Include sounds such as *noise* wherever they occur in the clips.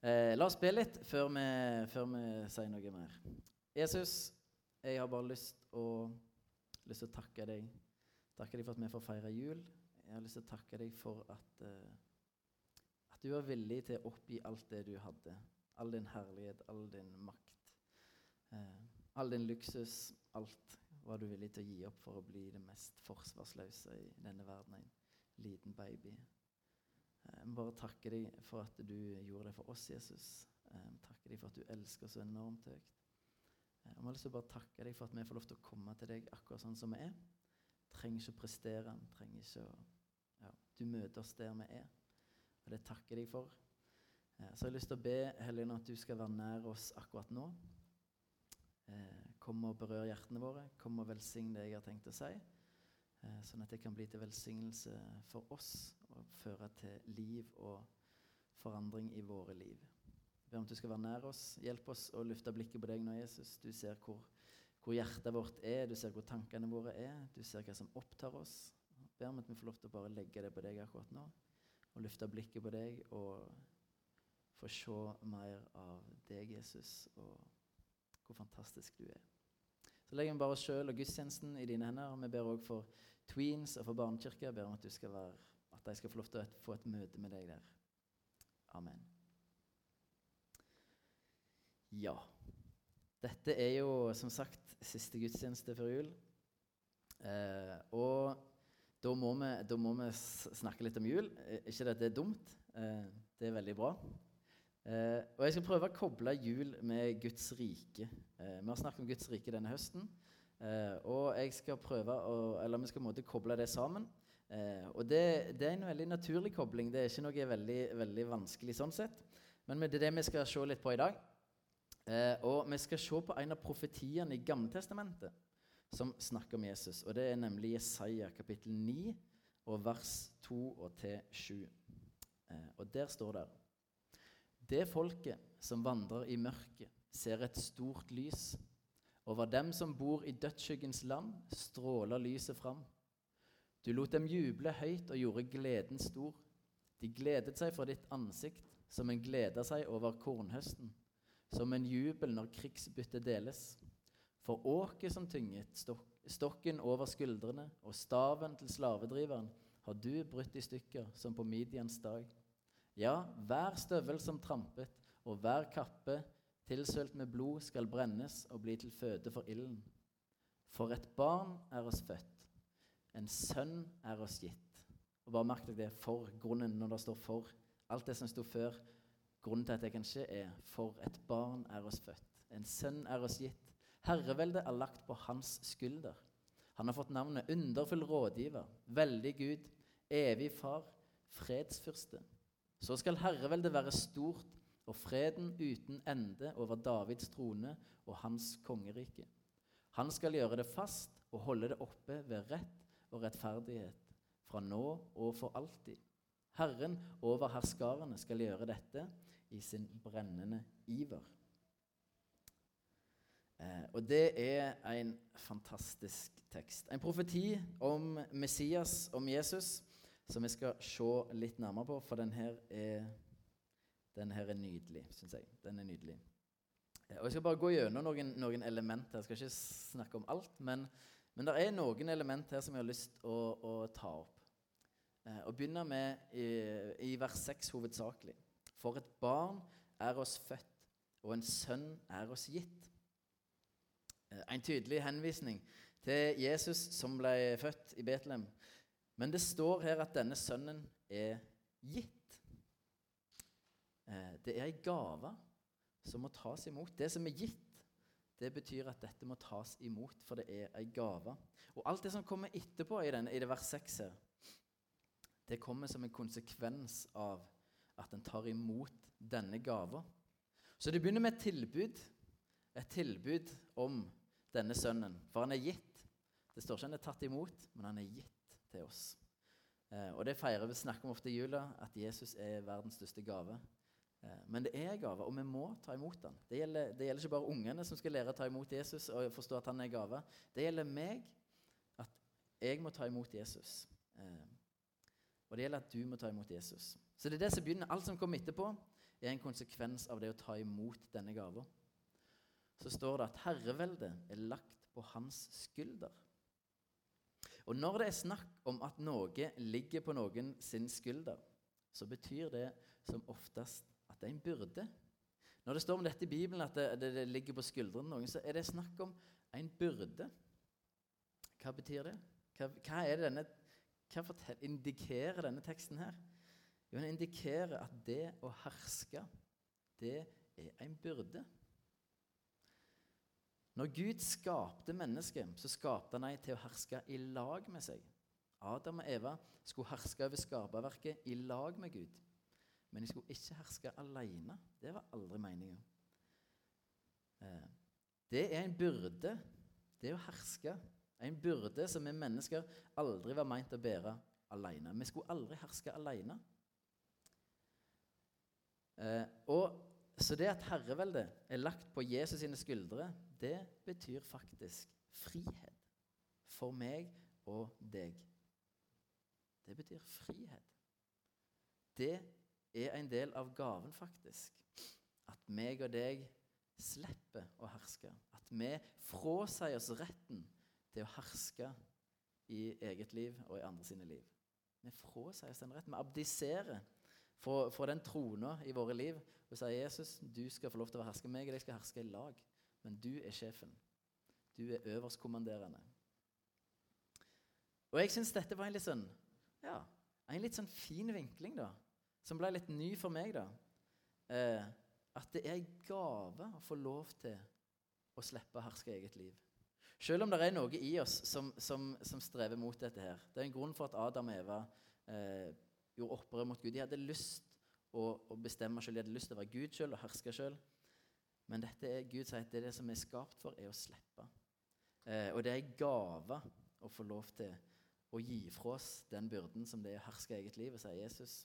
Eh, la oss be litt før vi, før vi sier noe mer. Jesus, jeg har bare lyst til å takke deg. Takke deg for at vi får feire jul. Jeg har lyst til å takke deg for at, eh, at du var villig til å oppgi alt det du hadde. All din herlighet, all din makt. Eh, all din luksus, alt var du villig til å gi opp for å bli det mest forsvarsløse i denne verdenen. En liten baby. Jeg må bare takke deg for at du gjorde det for oss, Jesus. Jeg takker deg for at du elsker oss så enormt høyt. Jeg har lyst til å bare takke deg for at vi får lov til å komme til deg akkurat sånn som vi er. Trenger ikke å prestere. trenger ikke å... Ja, du møter oss der vi er, og det takker jeg deg for. Så jeg har lyst til å be Helligånd at du skal være nær oss akkurat nå. Kom og berør hjertene våre. Kom og velsign det jeg har tenkt å si. Eh, sånn at det kan bli til velsignelse for oss og føre til liv og forandring i våre liv. Jeg ber om at du skal være nær oss. Hjelp oss å løfte blikket på deg nå, Jesus. Du ser hvor, hvor, hjertet vårt er, du ser hvor tankene våre er, du ser hva som opptar oss. Jeg ber om at vi får lov til å bare legge det på deg akkurat nå, og løfte blikket på deg og få se mer av deg, Jesus, og hvor fantastisk du er. Så legger vi bare oss sjøl og gudstjenesten i dine hender. Vi ber òg for tweens og for barnekirka. Ber om at, være, at, de skal få lov til å få et møte med deg der. Amen. Ja. Dette er jo som sagt siste gudstjeneste før jul. Eh, og da må, vi, da må, vi, snakke litt om jul. Eh, ikke at det er dumt. Eh, det er veldig bra. Eh, og Jeg skal prøve å koble jul med Guds rike. Eh, vi har snakket om Guds rike denne høsten. Eh, og jeg skal prøve å, eller vi skal måte koble det sammen. Eh, og det, det, er en veldig naturlig kobling. Det er ikke noe veldig, veldig vanskelig sånn sett. Men det er det vi skal se litt på i dag. Eh, og vi skal se på en av profetiene i Gammeltestamentet som snakker om Jesus. Og det er nemlig Jesaja kapittel 9 og vers 2 og til 7. Eh, og der står det det folket som vandrer i mørket, ser et stort lys. Over dem som bor i dødsskyggens land, stråler lyset fram. Du lot dem juble høyt og gjorde gleden stor. De gledet seg for ditt ansikt, som en gleder seg over kornhøsten, som en jubel når krigsbyttet deles. For åket som tynget, stok stokken over skuldrene og staven til slavedriveren har du brutt i stykker, som på Midians dag. Ja, hver støvel som trampet, og hver kappe tilsølt med blod skal brennes og bli til føde for ilden. For et barn er oss født, en sønn er oss gitt. Og bare merk deg det for grunnen når det står 'for'. Alt det som sto før, grunnen til at det kan skje, er 'for et barn er oss født'. En sønn er oss gitt. Herreveldet er lagt på hans skulder. Han har fått navnet Underfull rådgiver, veldig Gud, evig far, fredsfyrste. Så skal herreveldet være stort og freden uten ende over Davids trone og hans kongerike. Han skal gjøre det fast og holde det oppe ved rett og rettferdighet fra nå og for alltid. Herren over herskarene skal gjøre dette i sin brennende iver. Eh, og det er en fantastisk tekst. En profeti om Messias, om Jesus, som vi skal se litt nærmere på, for den her er, den her er nydelig, syns jeg. Den er nydelig. Og Jeg skal bare gå gjennom noen, noen elementer. Jeg skal ikke snakke om alt, men, men det er noen elementer her som jeg har lyst til å, å, ta opp. Eh, og begynne med i, i vers 6 hovedsakelig. For et barn er oss født, og en sønn er oss gitt. Eh, en tydelig henvisning til Jesus som ble født i Betlehem. Men det står her at denne sønnen er gitt. Eh, det er ei gave som må tas imot. Det som er gitt, det betyr at dette må tas imot, for det er ei gave. Og alt det som kommer etterpå i, denne, i det vers 6 her, det kommer som en konsekvens av at en tar imot denne gava. Så det begynner med et tilbud. Et tilbud om denne sønnen. For han er gitt. Det står ikke han er tatt imot, men han er gitt til oss. Eh, og det feirer vi snakker om ofte i jula, at Jesus er verdens største gave. Eh, men det er gave, og vi må ta imot den. Det gjelder, det gjelder, ikke bare ungene som skal lære å ta imot Jesus og forstå at han er gave. Det gjelder meg, at jeg må ta imot Jesus. Eh, og det gjelder at du må ta imot Jesus. Så det er det som begynner. Alt som kommer etterpå, er en konsekvens av det å ta imot denne gava. Så står det at herreveldet er lagt på hans skulder. Og når det er snakk om at noe ligger på noen sin skulder, så betyr det som oftest at det er en byrde. Når det står om dette i Bibelen, at det, det, det ligger på skuldrene noen, så er det snakk om en byrde. Hva betyr det? Hva, hva, denne, hva fortell, indikerer denne teksten her? Jo, den indikerer at det å herske, det er en byrde. Når Gud skapte mennesket, så skapte han dem til å herske i lag med seg. Adam og Eva skulle herske over skaperverket i lag med Gud. Men de skulle ikke herske alene. Det var aldri meninga. Eh, det er en byrde, det å herske. En byrde som vi mennesker aldri var meint å bære alene. Vi skulle aldri herske alene. Eh, og Så det at herreveldet er lagt på Jesus sine skuldre, det betyr faktisk frihet for meg og deg. Det betyr frihet. Det er en del av gaven, faktisk. At meg og deg slipper å herske. At vi frasier oss retten til å herske i eget liv og i andre sine liv. Vi frasier oss den retten. Vi abdiserer fra den trona i våre liv og sier Jesus, du skal få lov til å herske meg, og jeg skal herske i lag. Men du er sjefen. Du er øverstkommanderende. Og jeg syns dette var en litt sånn ja, en litt sånn fin vinkling, da. Som ble litt ny for meg, da. Eh, at det er en gave å få lov til å slippe å herske eget liv. Selv om det er noe i oss som, som, som, strever mot dette her. Det er en grunn for at Adam og Eva eh, gjorde opprør mot Gud. De hadde lyst å, å bestemme selv. De hadde lyst til å være Gud selv og herske selv. Men dette er Gud sier at det, er det som er skapt for, er å slippe. Eh, og det er en gave å få lov til å gi fra oss den byrden som det er å herske eget liv, og sier Jesus,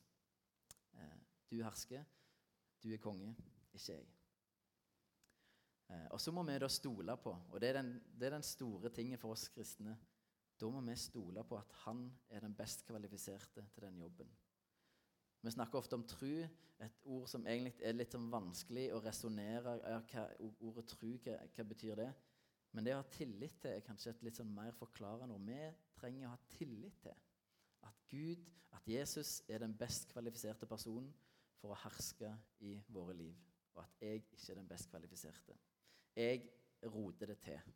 eh, du hersker, du er konge, ikke jeg. Eh, og så må vi da stole på, og det er, den, det er den store tingen for oss kristne Da må vi stole på at han er den best kvalifiserte til den jobben. Vi snakker ofte om tru, et ord som egentlig er litt sånn vanskelig å resonnere hva Ordet tru, hva, hva betyr det? Men det å ha tillit til er kanskje et litt sånn mer forklarende ord. Vi trenger å ha tillit til at Gud, at Jesus, er den best kvalifiserte personen for å herske i våre liv, og at jeg ikke er den best kvalifiserte. Jeg roter det til.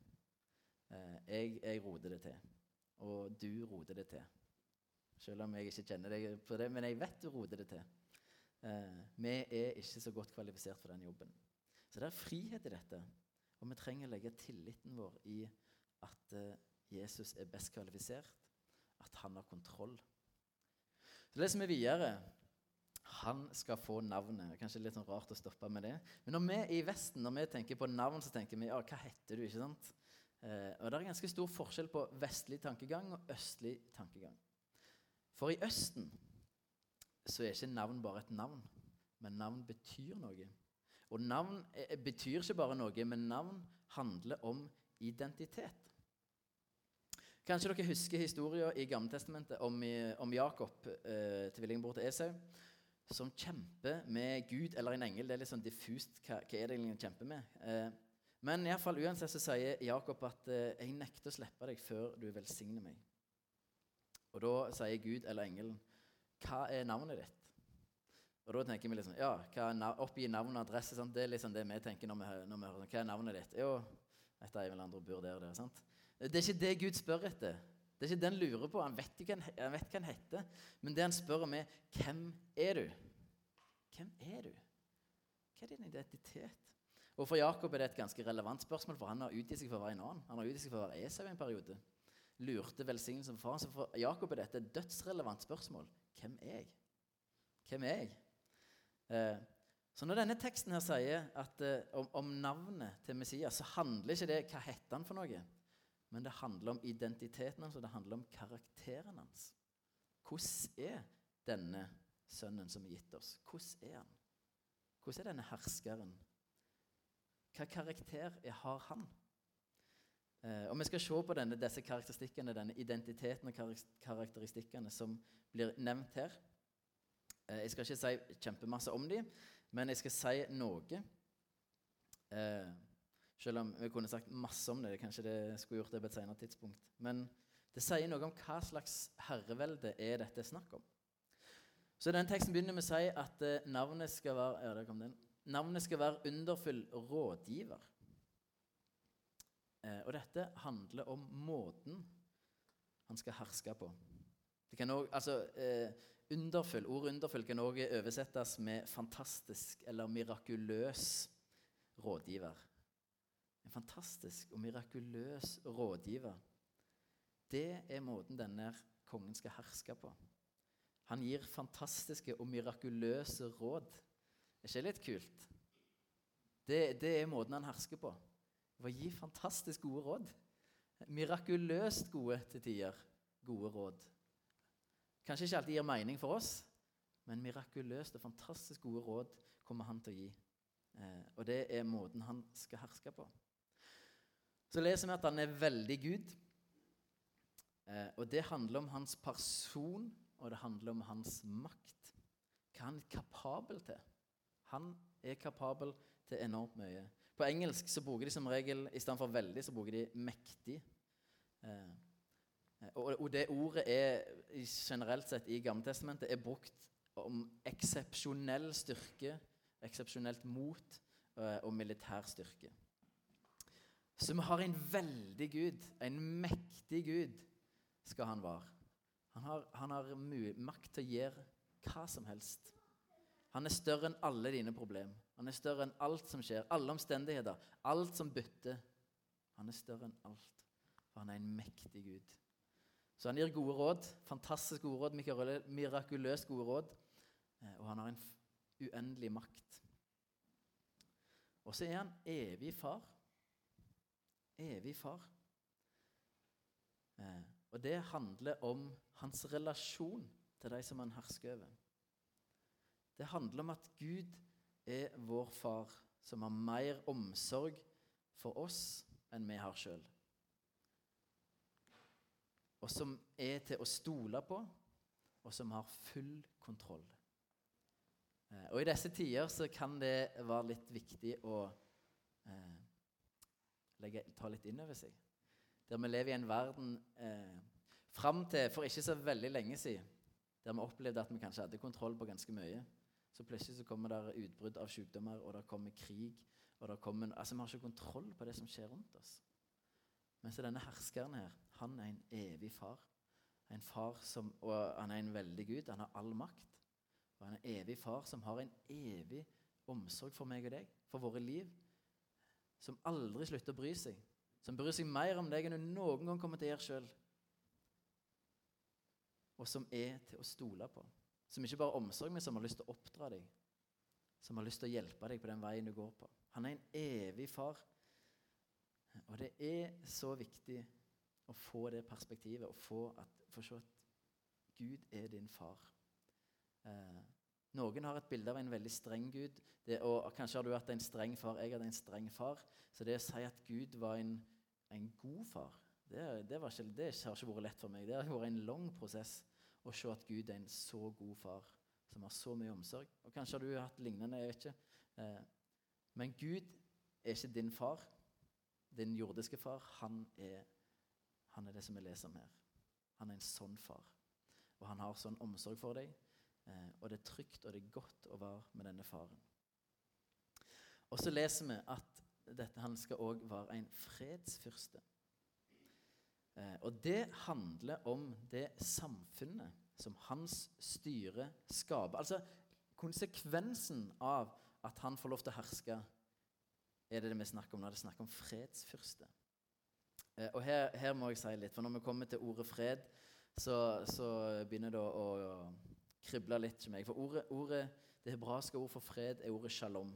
Eh, jeg, jeg roter det til. Og du roter det til. Selv om jeg ikke kjenner deg på det, men jeg vet du roter det til. Eh, vi er ikke så godt kvalifisert for den jobben. Så det er frihet i dette. Og vi trenger å legge tilliten vår i at eh, Jesus er best kvalifisert, at han har kontroll. Så leser vi videre. Han skal få navnet. Kanskje litt sånn rart å stoppe med det. Men når vi i Vesten når vi tenker på navn, så tenker vi ja, hva heter du? ikke sant? Eh, og Det er ganske stor forskjell på vestlig tankegang og østlig tankegang. For i Østen så er ikke navn bare et navn, men navn betyr noe. Og navn eh, betyr ikke bare noe, men navn handler om identitet. Kanskje dere husker historien i Gammeltestamentet om, om Jakob, eh, tvillingbror til Esau, som kjemper med Gud eller en engel. Det er litt sånn diffust hva, hva er det egentlig han kjemper med. Eh, men i alle fall, uansett så sier Jakob at eh, 'jeg nekter å slippe deg før du velsigner meg'. Og da sier Gud eller engelen, 'Hva er navnet ditt?' Og da tenker vi liksom, ja, hva Oppgi navn og adresse. Sant? Det er liksom det vi tenker når vi, når vi hører sånn, Hva er navnet ditt? Jo, et Eivind Andre bor der og der. sant? Det er ikke det Gud spør etter. Det er ikke det han lurer på. Han vet, ikke, han vet hva han heter. Men det han spør om, er hvem er du? Hvem er du? Hva er din identitet? Og For Jakob er det et ganske relevant spørsmål, for han har utgitt seg for å være en annen. Han har utgitt seg for å være Esau en periode. Lurte velsignelsen faren. Så for Jakob er dette et dødsrelevant spørsmål. Hvem er jeg? Hvem er jeg? Eh, så når denne teksten her sier at, eh, om, om, navnet til Messias, så handler ikke det hva heter han for noe. Men det handler om identiteten hans, og det handler om karakteren hans. Hvordan er denne sønnen som er gitt oss? Hvordan er han? Hvordan er denne herskeren? Hva karakter har han? Eh, og Vi skal se på denne, disse karakteristikkene, denne identiteten og karakteristikkene som blir nevnt her. Eh, jeg skal ikke si kjempemasse om dem, Men jeg skal si noe. Eh, selv om vi kunne sagt masse om det. Kanskje det skulle gjort det på et senere tidspunkt. Men det sier noe om hva slags herrevelde er dette snakk om. Så den teksten begynner med å si at eh, navnet skal være ja, der kom den. Navnet skal være underfull rådgiver. Eh, og dette handler om måten han skal herske på. Det kan også, altså, eh, underfull, Ordet underfull kan også oversettes med fantastisk eller mirakuløs rådgiver. En fantastisk og mirakuløs rådgiver. Det er måten denne kongen skal herske på. Han gir fantastiske og mirakuløse råd. Er ikke det litt kult? Det, det er måten han hersker på. Å gi fantastisk gode råd. Mirakuløst gode til tider. Gode råd. Kanskje ikke alltid gir mening for oss, men mirakuløst og fantastisk gode råd kommer han til å gi. Eh, og det er måten han skal herske på. Så leser vi at han er veldig Gud. Eh, og det handler om hans person, og det handler om hans makt. Hva han er kapabel til. Han er kapabel til enormt mye. På engelsk så bruker de som regel istedenfor 'veldig', så bruker de 'mektig'. Eh, og, og, det ordet er generelt sett i Gammeltestamentet er brukt om eksepsjonell styrke, eksepsjonelt mot eh, og militær styrke. Så vi har en veldig Gud, en mektig Gud skal han være. Han har, han har makt til å gjøre hva som helst. Han er større enn alle dine problemer. Han er større enn alt som skjer, alle omstendigheter, alt som bytter. Han er større enn alt, for han er en mektig Gud. Så han gir gode råd, fantastisk gode råd, mirakuløst gode råd, eh, og han har en uendelig makt. Og så er han evig far evig far. Eh, og det handler om hans relasjon til de som han hersker over. Det handler om at Gud er vår far, som har mer omsorg for oss enn vi har sjøl. Og som er til å stole på, og som har full kontroll. Eh, og I disse tider så kan det være litt viktig å eh, legge, ta litt inn over seg. Der vi lever i en verden eh, fram til for ikke så veldig lenge siden, der vi opplevde at vi kanskje hadde kontroll på ganske mye. Så plutselig så kommer det utbrudd av sykdommer, og det kommer krig. og det kommer, altså Vi har ikke kontroll på det som skjer rundt oss. Men så denne herskeren her, han er en evig far. En far som, og Han er en veldig Gud. Han har all makt. Og han er en evig far som har en evig omsorg for meg og deg, for våre liv som aldri slutter å bry seg, som bryr seg mer om deg enn du noen gang kommer til å gjøre sjøl, og som er til å stole på. Som ikke bare har omsorg, men som har lyst til å oppdra deg, som har lyst til å hjelpe deg på den veien du går på. Han er en evig far. Og det er så viktig å få det perspektivet, og få, at, få se at Gud er din far. Eh, noen har et bilde av en veldig streng Gud. Det, og Kanskje har du hatt en streng far. Jeg hadde en streng far. Så det å si at Gud var en, en god far, det, det, ikke, det, har ikke vært lett for meg. Det har vært en lang prosess å se at Gud er en så god far som har så mye omsorg. Og Kanskje har du hatt lignende. jeg vet ikke. Eh, men Gud er ikke din far. Din jordiske far. Han er, han er det som vi leser om her. Han er en sånn far. Og han har sånn omsorg for deg. Eh, og det er trygt og det er godt å være med denne faren. Og så leser vi at dette, han skal òg være en fredsfyrste. Eh, og det handler om det samfunnet som hans styre skaper. Altså konsekvensen av at han får lov til å herske, er det det vi snakker om når det er snakk om fredsfyrste. Eh, og her, her, må jeg si litt, for når vi kommer til ordet fred, så, så begynner det å, å krible litt for meg. For ordet, ordet, det hebraiske ord for fred er ordet shalom.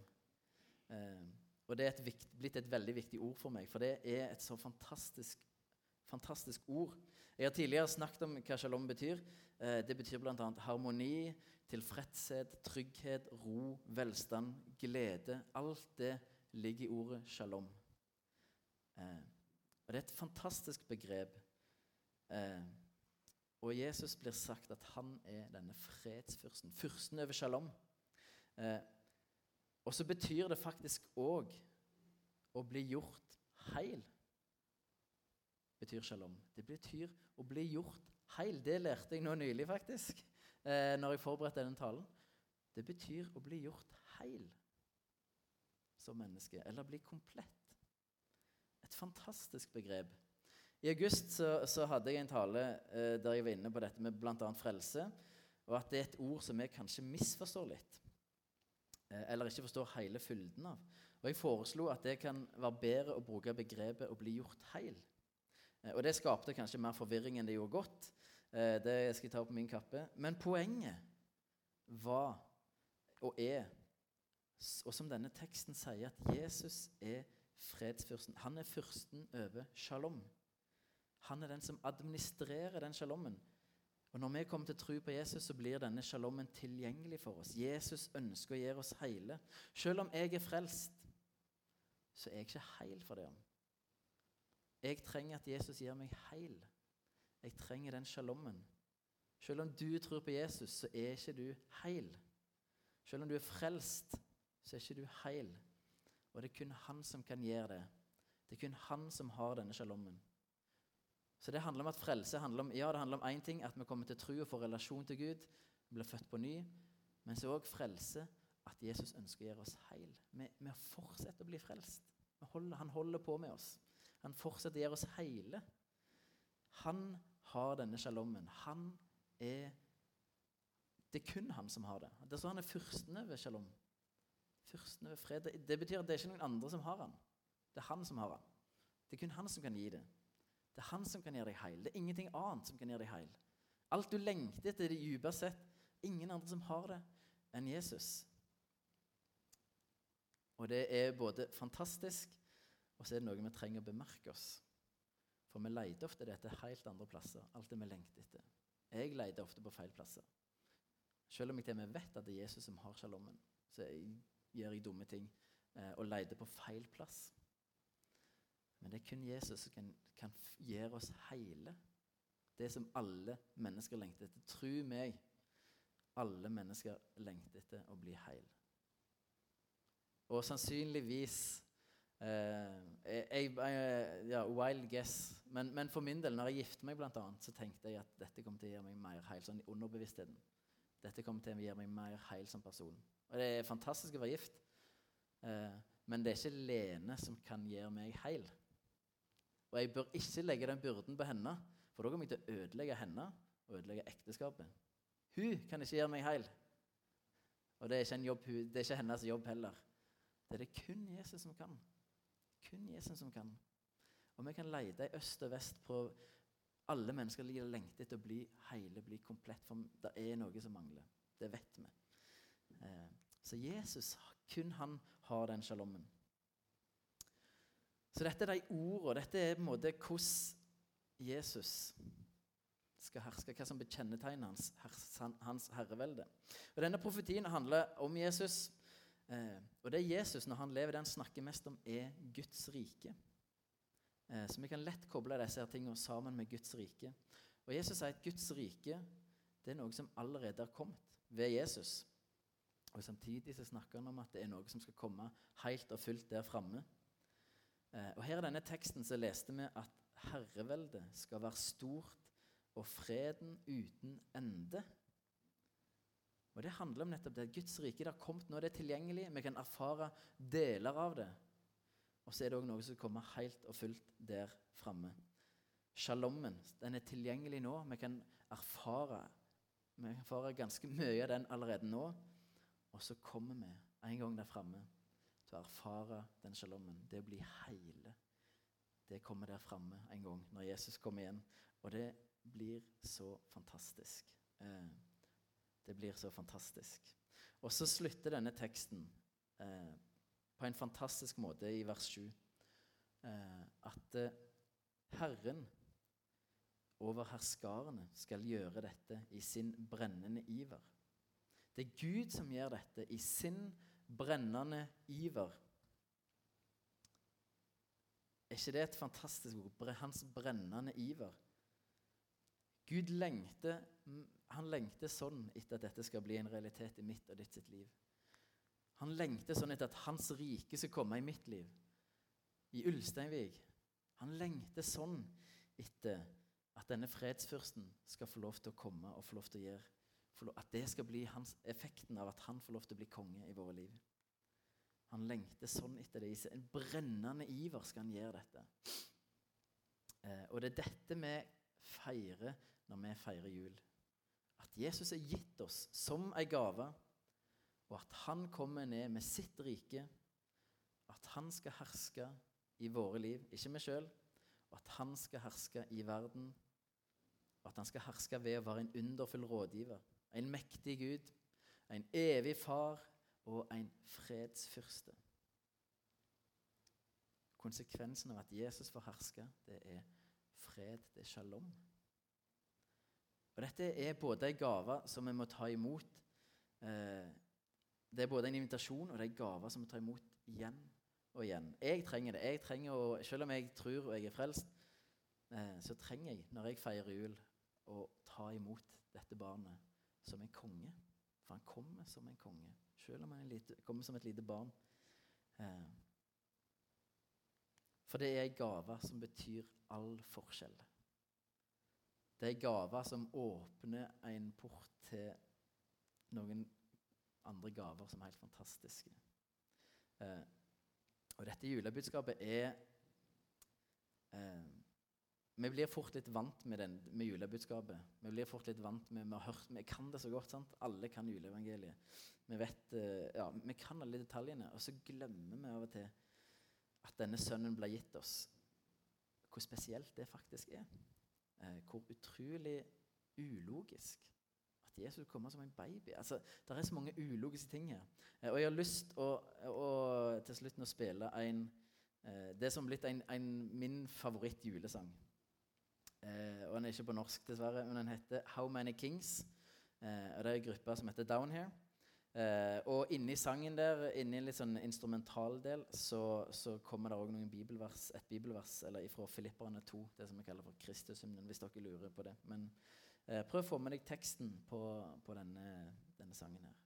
Eh, og det er et vikt, blitt et veldig viktig ord for meg, for det er et så fantastisk, fantastisk ord. Jeg har tidligere snakket om hva shalom betyr. Eh, det betyr bl.a. harmoni, tilfredshet, trygghet, ro, velstand, glede. Alt det ligger i ordet shalom. Eh, og det er et fantastisk begrep. Eh, og Jesus blir sagt at han er denne fredsfyrsten. Fyrsten over shalom. Og så betyr det faktisk òg å bli gjort heil. Betyr shalom. Det betyr å bli gjort heil. Det lærte jeg nå nylig, faktisk, eh, når jeg forberedte denne talen. Det betyr å bli gjort heil som menneske, eller bli komplett. Et fantastisk begrep. I august så, så hadde jeg en tale eh, der jeg var inne på dette med bl.a. frelse, og at det er et ord som vi kanskje misforstår litt. Eh, eller ikke forstår hele fylden av. Og Jeg foreslo at det kan være bedre å bruke begrepet 'å bli gjort heil'. Eh, og Det skapte kanskje mer forvirring enn det gjorde godt. Eh, det skal jeg ta på min kappe. Men poenget var og er, og som denne teksten sier, at Jesus er fredsfyrsten. Han er fyrsten over shalom. Han er den som administrerer den shalommen. Og Når vi kommer til tro på Jesus, så blir denne shalommen tilgjengelig for oss. Jesus ønsker å gjøre oss hele. Selv om jeg er frelst, så er jeg ikke heil for det. Jeg trenger at Jesus gjør meg heil. Jeg trenger den sjalommen. Selv om du tror på Jesus, så er ikke du heil. Selv om du er frelst, så er ikke du heil. Og det er kun han som kan gjøre det. Det er kun han som har denne sjalommen. Så det handler om at frelse handler om, ja, det handler om én ting, at vi kommer til tro og får relasjon til Gud. Blir født på ny. Men så òg frelse, at Jesus ønsker å gjøre oss heil. Vi, vi fortsetter å bli frelst. Holder, han holder på med oss. Han fortsetter å gjøre oss heile. Han har denne shalommen. Han er Det er kun han som har det. Det så Han er fyrsten over shalom. Fyrsten over fred. Det betyr at det er ikke noen andre som har han. Det er han som har han. Det er kun han som kan gi det. Det er han som kan gjøre deg heil. Det er ingenting annet som kan gjøre deg heil. Alt du lengter etter, det dypest sett ingen andre som har det enn Jesus. Og det er både fantastisk, og så er det noe vi trenger å bemerke oss. For vi leter ofte etter helt andre plasser. Alt det vi lengter etter. Jeg leter ofte på feil plasser. Selv om jeg til og med vet at det er Jesus som har sjalommen, så gjør jeg dumme ting eh, og leter på feil plass. Men det er kun Jesus som kan, kan gjøre oss hele. Det som alle mennesker lengter etter. Tro meg, alle mennesker lengter etter å bli heil. Og sannsynligvis jeg, jeg, ja, Wild guess. Men, men, for min del, når jeg gifter meg, blant annet, så tenkte jeg at dette kommer til å gjøre meg mer heil. Sånn i underbevisstheten. Dette kommer til å gjøre meg mer heil som person. Og det er fantastisk å være gift. Eh, men det er ikke Lene som kan gjøre meg heil. Og jeg bør ikke legge den byrden på henne, for da kommer jeg til å ødelegge henne og ødelegge ekteskapet. Hun kan ikke gjøre meg heil. Og det er, jobb, det er ikke, hennes jobb heller. Det er det kun Jesus som kan. Kun Jesus som kan. Og vi kan lete i øst og vest på alle mennesker lengter etter å bli hele, bli komplett, for det er noe som mangler. Det vet vi. Eh, så Jesus, kun han har den sjalommen. Så dette er de ordene. Dette er på en måte hvordan Jesus skal herske, hva som bekjennetegner hans, hans herrevelde. Og Denne profetien handler om Jesus. Eh, og det Jesus når han lever, den snakker mest om, er Guds rike. Eh, så vi kan lett koble disse tingene sammen med Guds rike. Og Jesus sier at Guds rike det er noe som allerede har kommet ved Jesus. Og Samtidig så snakker han om at det er noe som skal komme helt og fullt der framme. Eh, og her i denne teksten så leste vi at herreveldet skal være stort og freden uten ende. Og Det handler om nettopp det. Guds rike har kommet nå, det er tilgjengelig. Vi kan erfare deler av det. Og så er det òg noe som kommer helt og fullt der framme. Shalommen den er tilgjengelig nå. Vi kan erfare, vi kan erfare ganske mye av den allerede nå. Og så kommer vi en gang der framme til å erfare den shalommen. Det å bli hele. Det kommer der framme en gang når Jesus kommer igjen. Og det blir så fantastisk. Eh, det blir så fantastisk. Og så slutter denne teksten eh, på en fantastisk måte i vers 7. Eh, at eh, Herren over herskarene skal gjøre dette i sin brennende iver. Det er Gud som gjør dette i sin brennende iver. Er ikke det et fantastisk ord? Hans brennende iver. Gud lengter, han lengter sånn etter at dette skal bli en realitet i mitt og ditt sitt liv. Han lengter sånn etter at hans rike skal komme i mitt liv. I Ulsteinvik. Han lengter sånn etter at denne fredsfyrsten skal få lov til å komme og få lov til å gjøre At det skal bli hans, effekten av at han får lov til å bli konge i våre liv. Han lengter sånn etter det. I en brennende iver skal han gjøre dette. Eh, og det er dette vi feirer når vi feirer jul. At Jesus er gitt oss som ei gave, og at han kommer ned med sitt rike. At han skal herske i våre liv, ikke vi sjøl. Og at han skal herske i verden Og at han skal herske ved å være en underfull rådgiver, en mektig Gud, en evig far og en fredsfyrste. Konsekvensen av at Jesus får herske, det er fred, det er shalom. Og Dette er både en gave som vi må ta imot eh, Det er både en invitasjon og det er en gave som vi må ta imot igjen og igjen. Jeg trenger det. Jeg trenger å, Selv om jeg tror og jeg er frelst, eh, så trenger jeg, når jeg feirer jul, å ta imot dette barnet som en konge. For han kommer som en konge, selv om han kommer som et lite barn. Eh, for det er en gave som betyr all forskjell. Det er gaver som åpner en port til noen andre gaver som er helt fantastiske. Eh, og dette julebudskapet er eh, vi blir fort litt vant med, den, med julebudskapet. Vi blir fort litt vant med, Vi har hørt, vi kan det så godt. sant? Alle kan juleevangeliet. Vi vet, eh, ja, vi kan alle detaljene. Og så glemmer vi av og til at denne sønnen ble gitt oss. Hvor spesielt det faktisk er. Eh, hvor utrolig ulogisk at Jesus kommer som en baby. Altså, Det er så mange ulogiske ting her. Eh, og jeg har lyst å, å til slutt å spille en eh, det som blitt en, en, min favoritt-julesang. Eh, og Den er ikke på norsk, dessverre, men den heter How Many Kings. Eh, og Det er en gruppe som heter Down Here. Eh, og inni sangen der, inni en litt sånn instrumentaldel, så, så kommer det òg bibelvers, et bibelvers eller ifra Filipperne 2, det som vi kaller for Kristushymnen, hvis dere lurer på det. Men eh, prøv å få med deg teksten på, på denne, denne sangen her.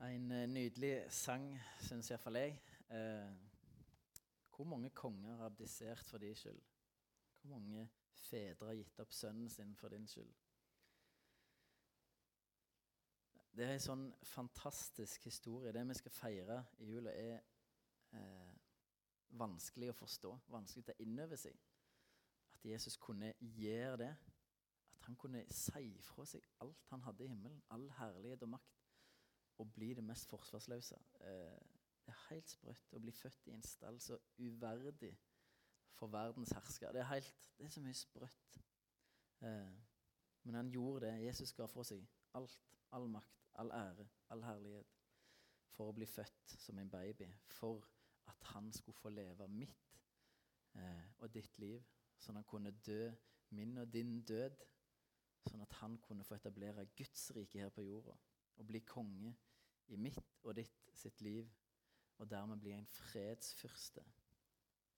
En eh, nydelig sang, syns iallfall jeg. Eh, hvor mange konger har abdisert for din skyld? Hvor mange fedre har gitt opp sønnen sin for din skyld? Det er en sånn fantastisk historie. Det vi skal feire i jula, er eh, vanskelig å forstå, vanskelig å ta inn over seg. At Jesus kunne gjøre det. At han kunne si fra seg alt han hadde i himmelen, all herlighet og makt å bli det mest forsvarsløse. Eh, det er helt sprøtt å bli født i en stall så uverdig for verdens hersker. Det er, helt, det er så mye sprøtt. Eh, men han gjorde det. Jesus ga fra seg alt. All makt, all ære, all herlighet. For å bli født som en baby. For at han skulle få leve mitt eh, og ditt liv. Sånn at han kunne dø min og din død. Sånn at han kunne få etablere Guds rike her på jorda. Og bli konge i mitt og ditt sitt liv, og dermed bli en fredsfyrste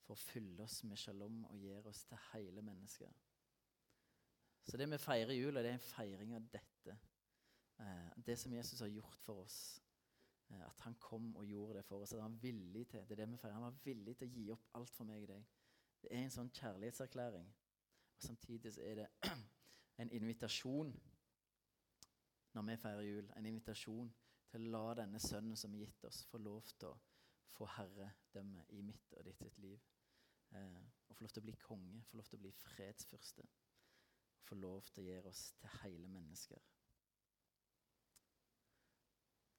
for å fylle oss med shalom og gjøre oss til hele mennesker. Så det vi feirer jul, jula, det er en feiring av dette. Eh, det som Jesus har gjort for oss. Eh, at han kom og gjorde det for oss. At han var villig til det er det vi feirer. Han var villig til å gi opp alt for meg og deg. Det er en sånn kjærlighetserklæring. Og Samtidig så er det *clears throat* en invitasjon når vi feirer jul. En invitasjon til å la denne sønnen som er gitt oss, få lov til å få herredømme i mitt og ditt sitt liv. Eh, og få lov til å bli konge, få lov til å bli fredsfyrste. Få lov til å gjøre oss til hele mennesker.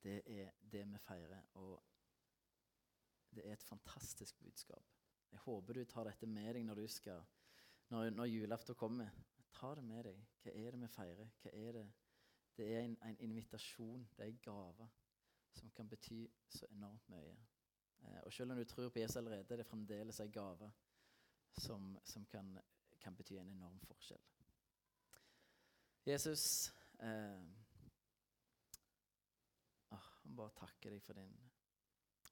Det er det vi feirer, og det er et fantastisk budskap. Jeg håper du tar dette med deg når, du skal, når, når julaften kommer. Ta det med deg. Hva er det vi feirer? Hva er det det er en, en invitasjon, det er en gave som kan bety så enormt mye. Eh, og selv om du tror på Jesus allerede, det er fremdeles en gave som, som kan, kan, bety en enorm forskjell. Jesus eh, ah, Jeg bare takker deg for, din,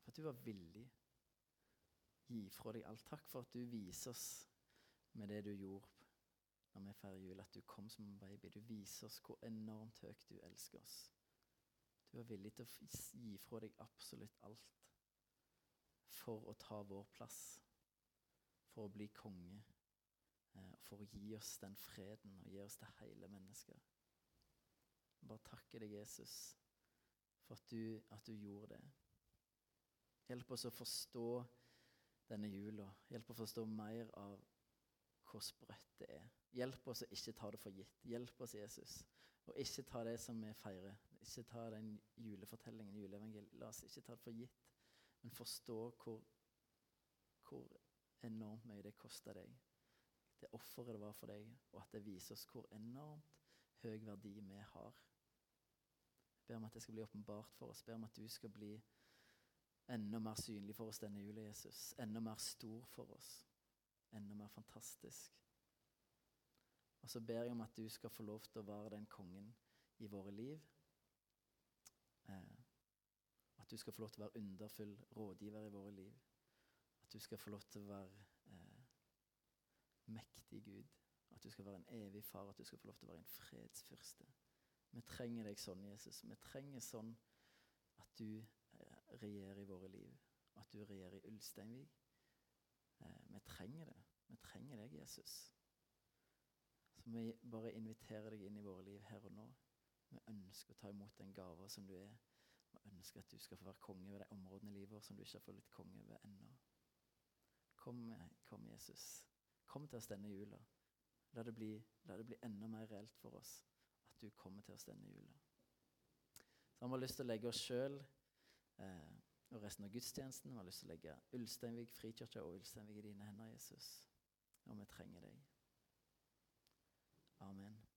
for at du var villig. Gi fra deg alt. Takk for at du viser oss med det du gjorde når vi feirer jul, at du kom som en baby. Du viser oss hvor enormt høyt du elsker oss. Du er villig til å gi fra deg absolutt alt for å ta vår plass, for å bli konge, eh, for å gi oss den freden og gi oss det hele mennesket. Bare takke deg, Jesus, for at du, at du gjorde det. Hjelp oss å forstå denne jula. Hjelp oss å forstå mer av hvor sprøtt det er. Hjelp oss å ikke ta det for gitt. Hjelp oss, Jesus, og ikke ta det som vi feirer. Ikke ta den julefortellingen, juleevangeliet. La oss ikke ta det for gitt, men forstå hvor, hvor enormt mye det kosta deg. Det offeret det var for deg, og at det viser oss hvor enormt høy verdi vi har. Jeg ber om at det skal bli åpenbart for oss. Jeg ber om at du skal bli enda mer synlig for oss denne jula, Jesus. Enda mer stor for oss enda mer fantastisk. Og så ber jeg om at du skal få lov til å være den kongen i våre liv. Eh, at du skal få lov til å være underfull rådgiver i våre liv. At du skal få lov til å være eh, mektig Gud. At du skal være en evig far. At du skal få lov til å være en fredsfyrste. Vi trenger deg sånn, Jesus. Vi trenger sånn at du eh, regjerer i våre liv. At du regjerer i Ulsteinvik. Eh, vi trenger det. Vi trenger deg, Jesus. Så vi bare inviterer deg inn i våre liv her og nå. Vi ønsker å ta imot den gava som du er. Vi ønsker at du skal få være konge ved de områdene i livet vårt som du ikke har fått litt konge ved ennå. Kom, kom, Jesus. Kom til oss denne jula. La det, bli, la det bli enda mer reelt for oss at du kommer til oss denne jula. Så har lyst til å legge oss sjøl eh, og resten av gudstjenesten. Vi har lyst til å legge Ulsteinvik frikirke og Ulsteinvik i dine hender, Jesus. Og vi trenger deg. Amen.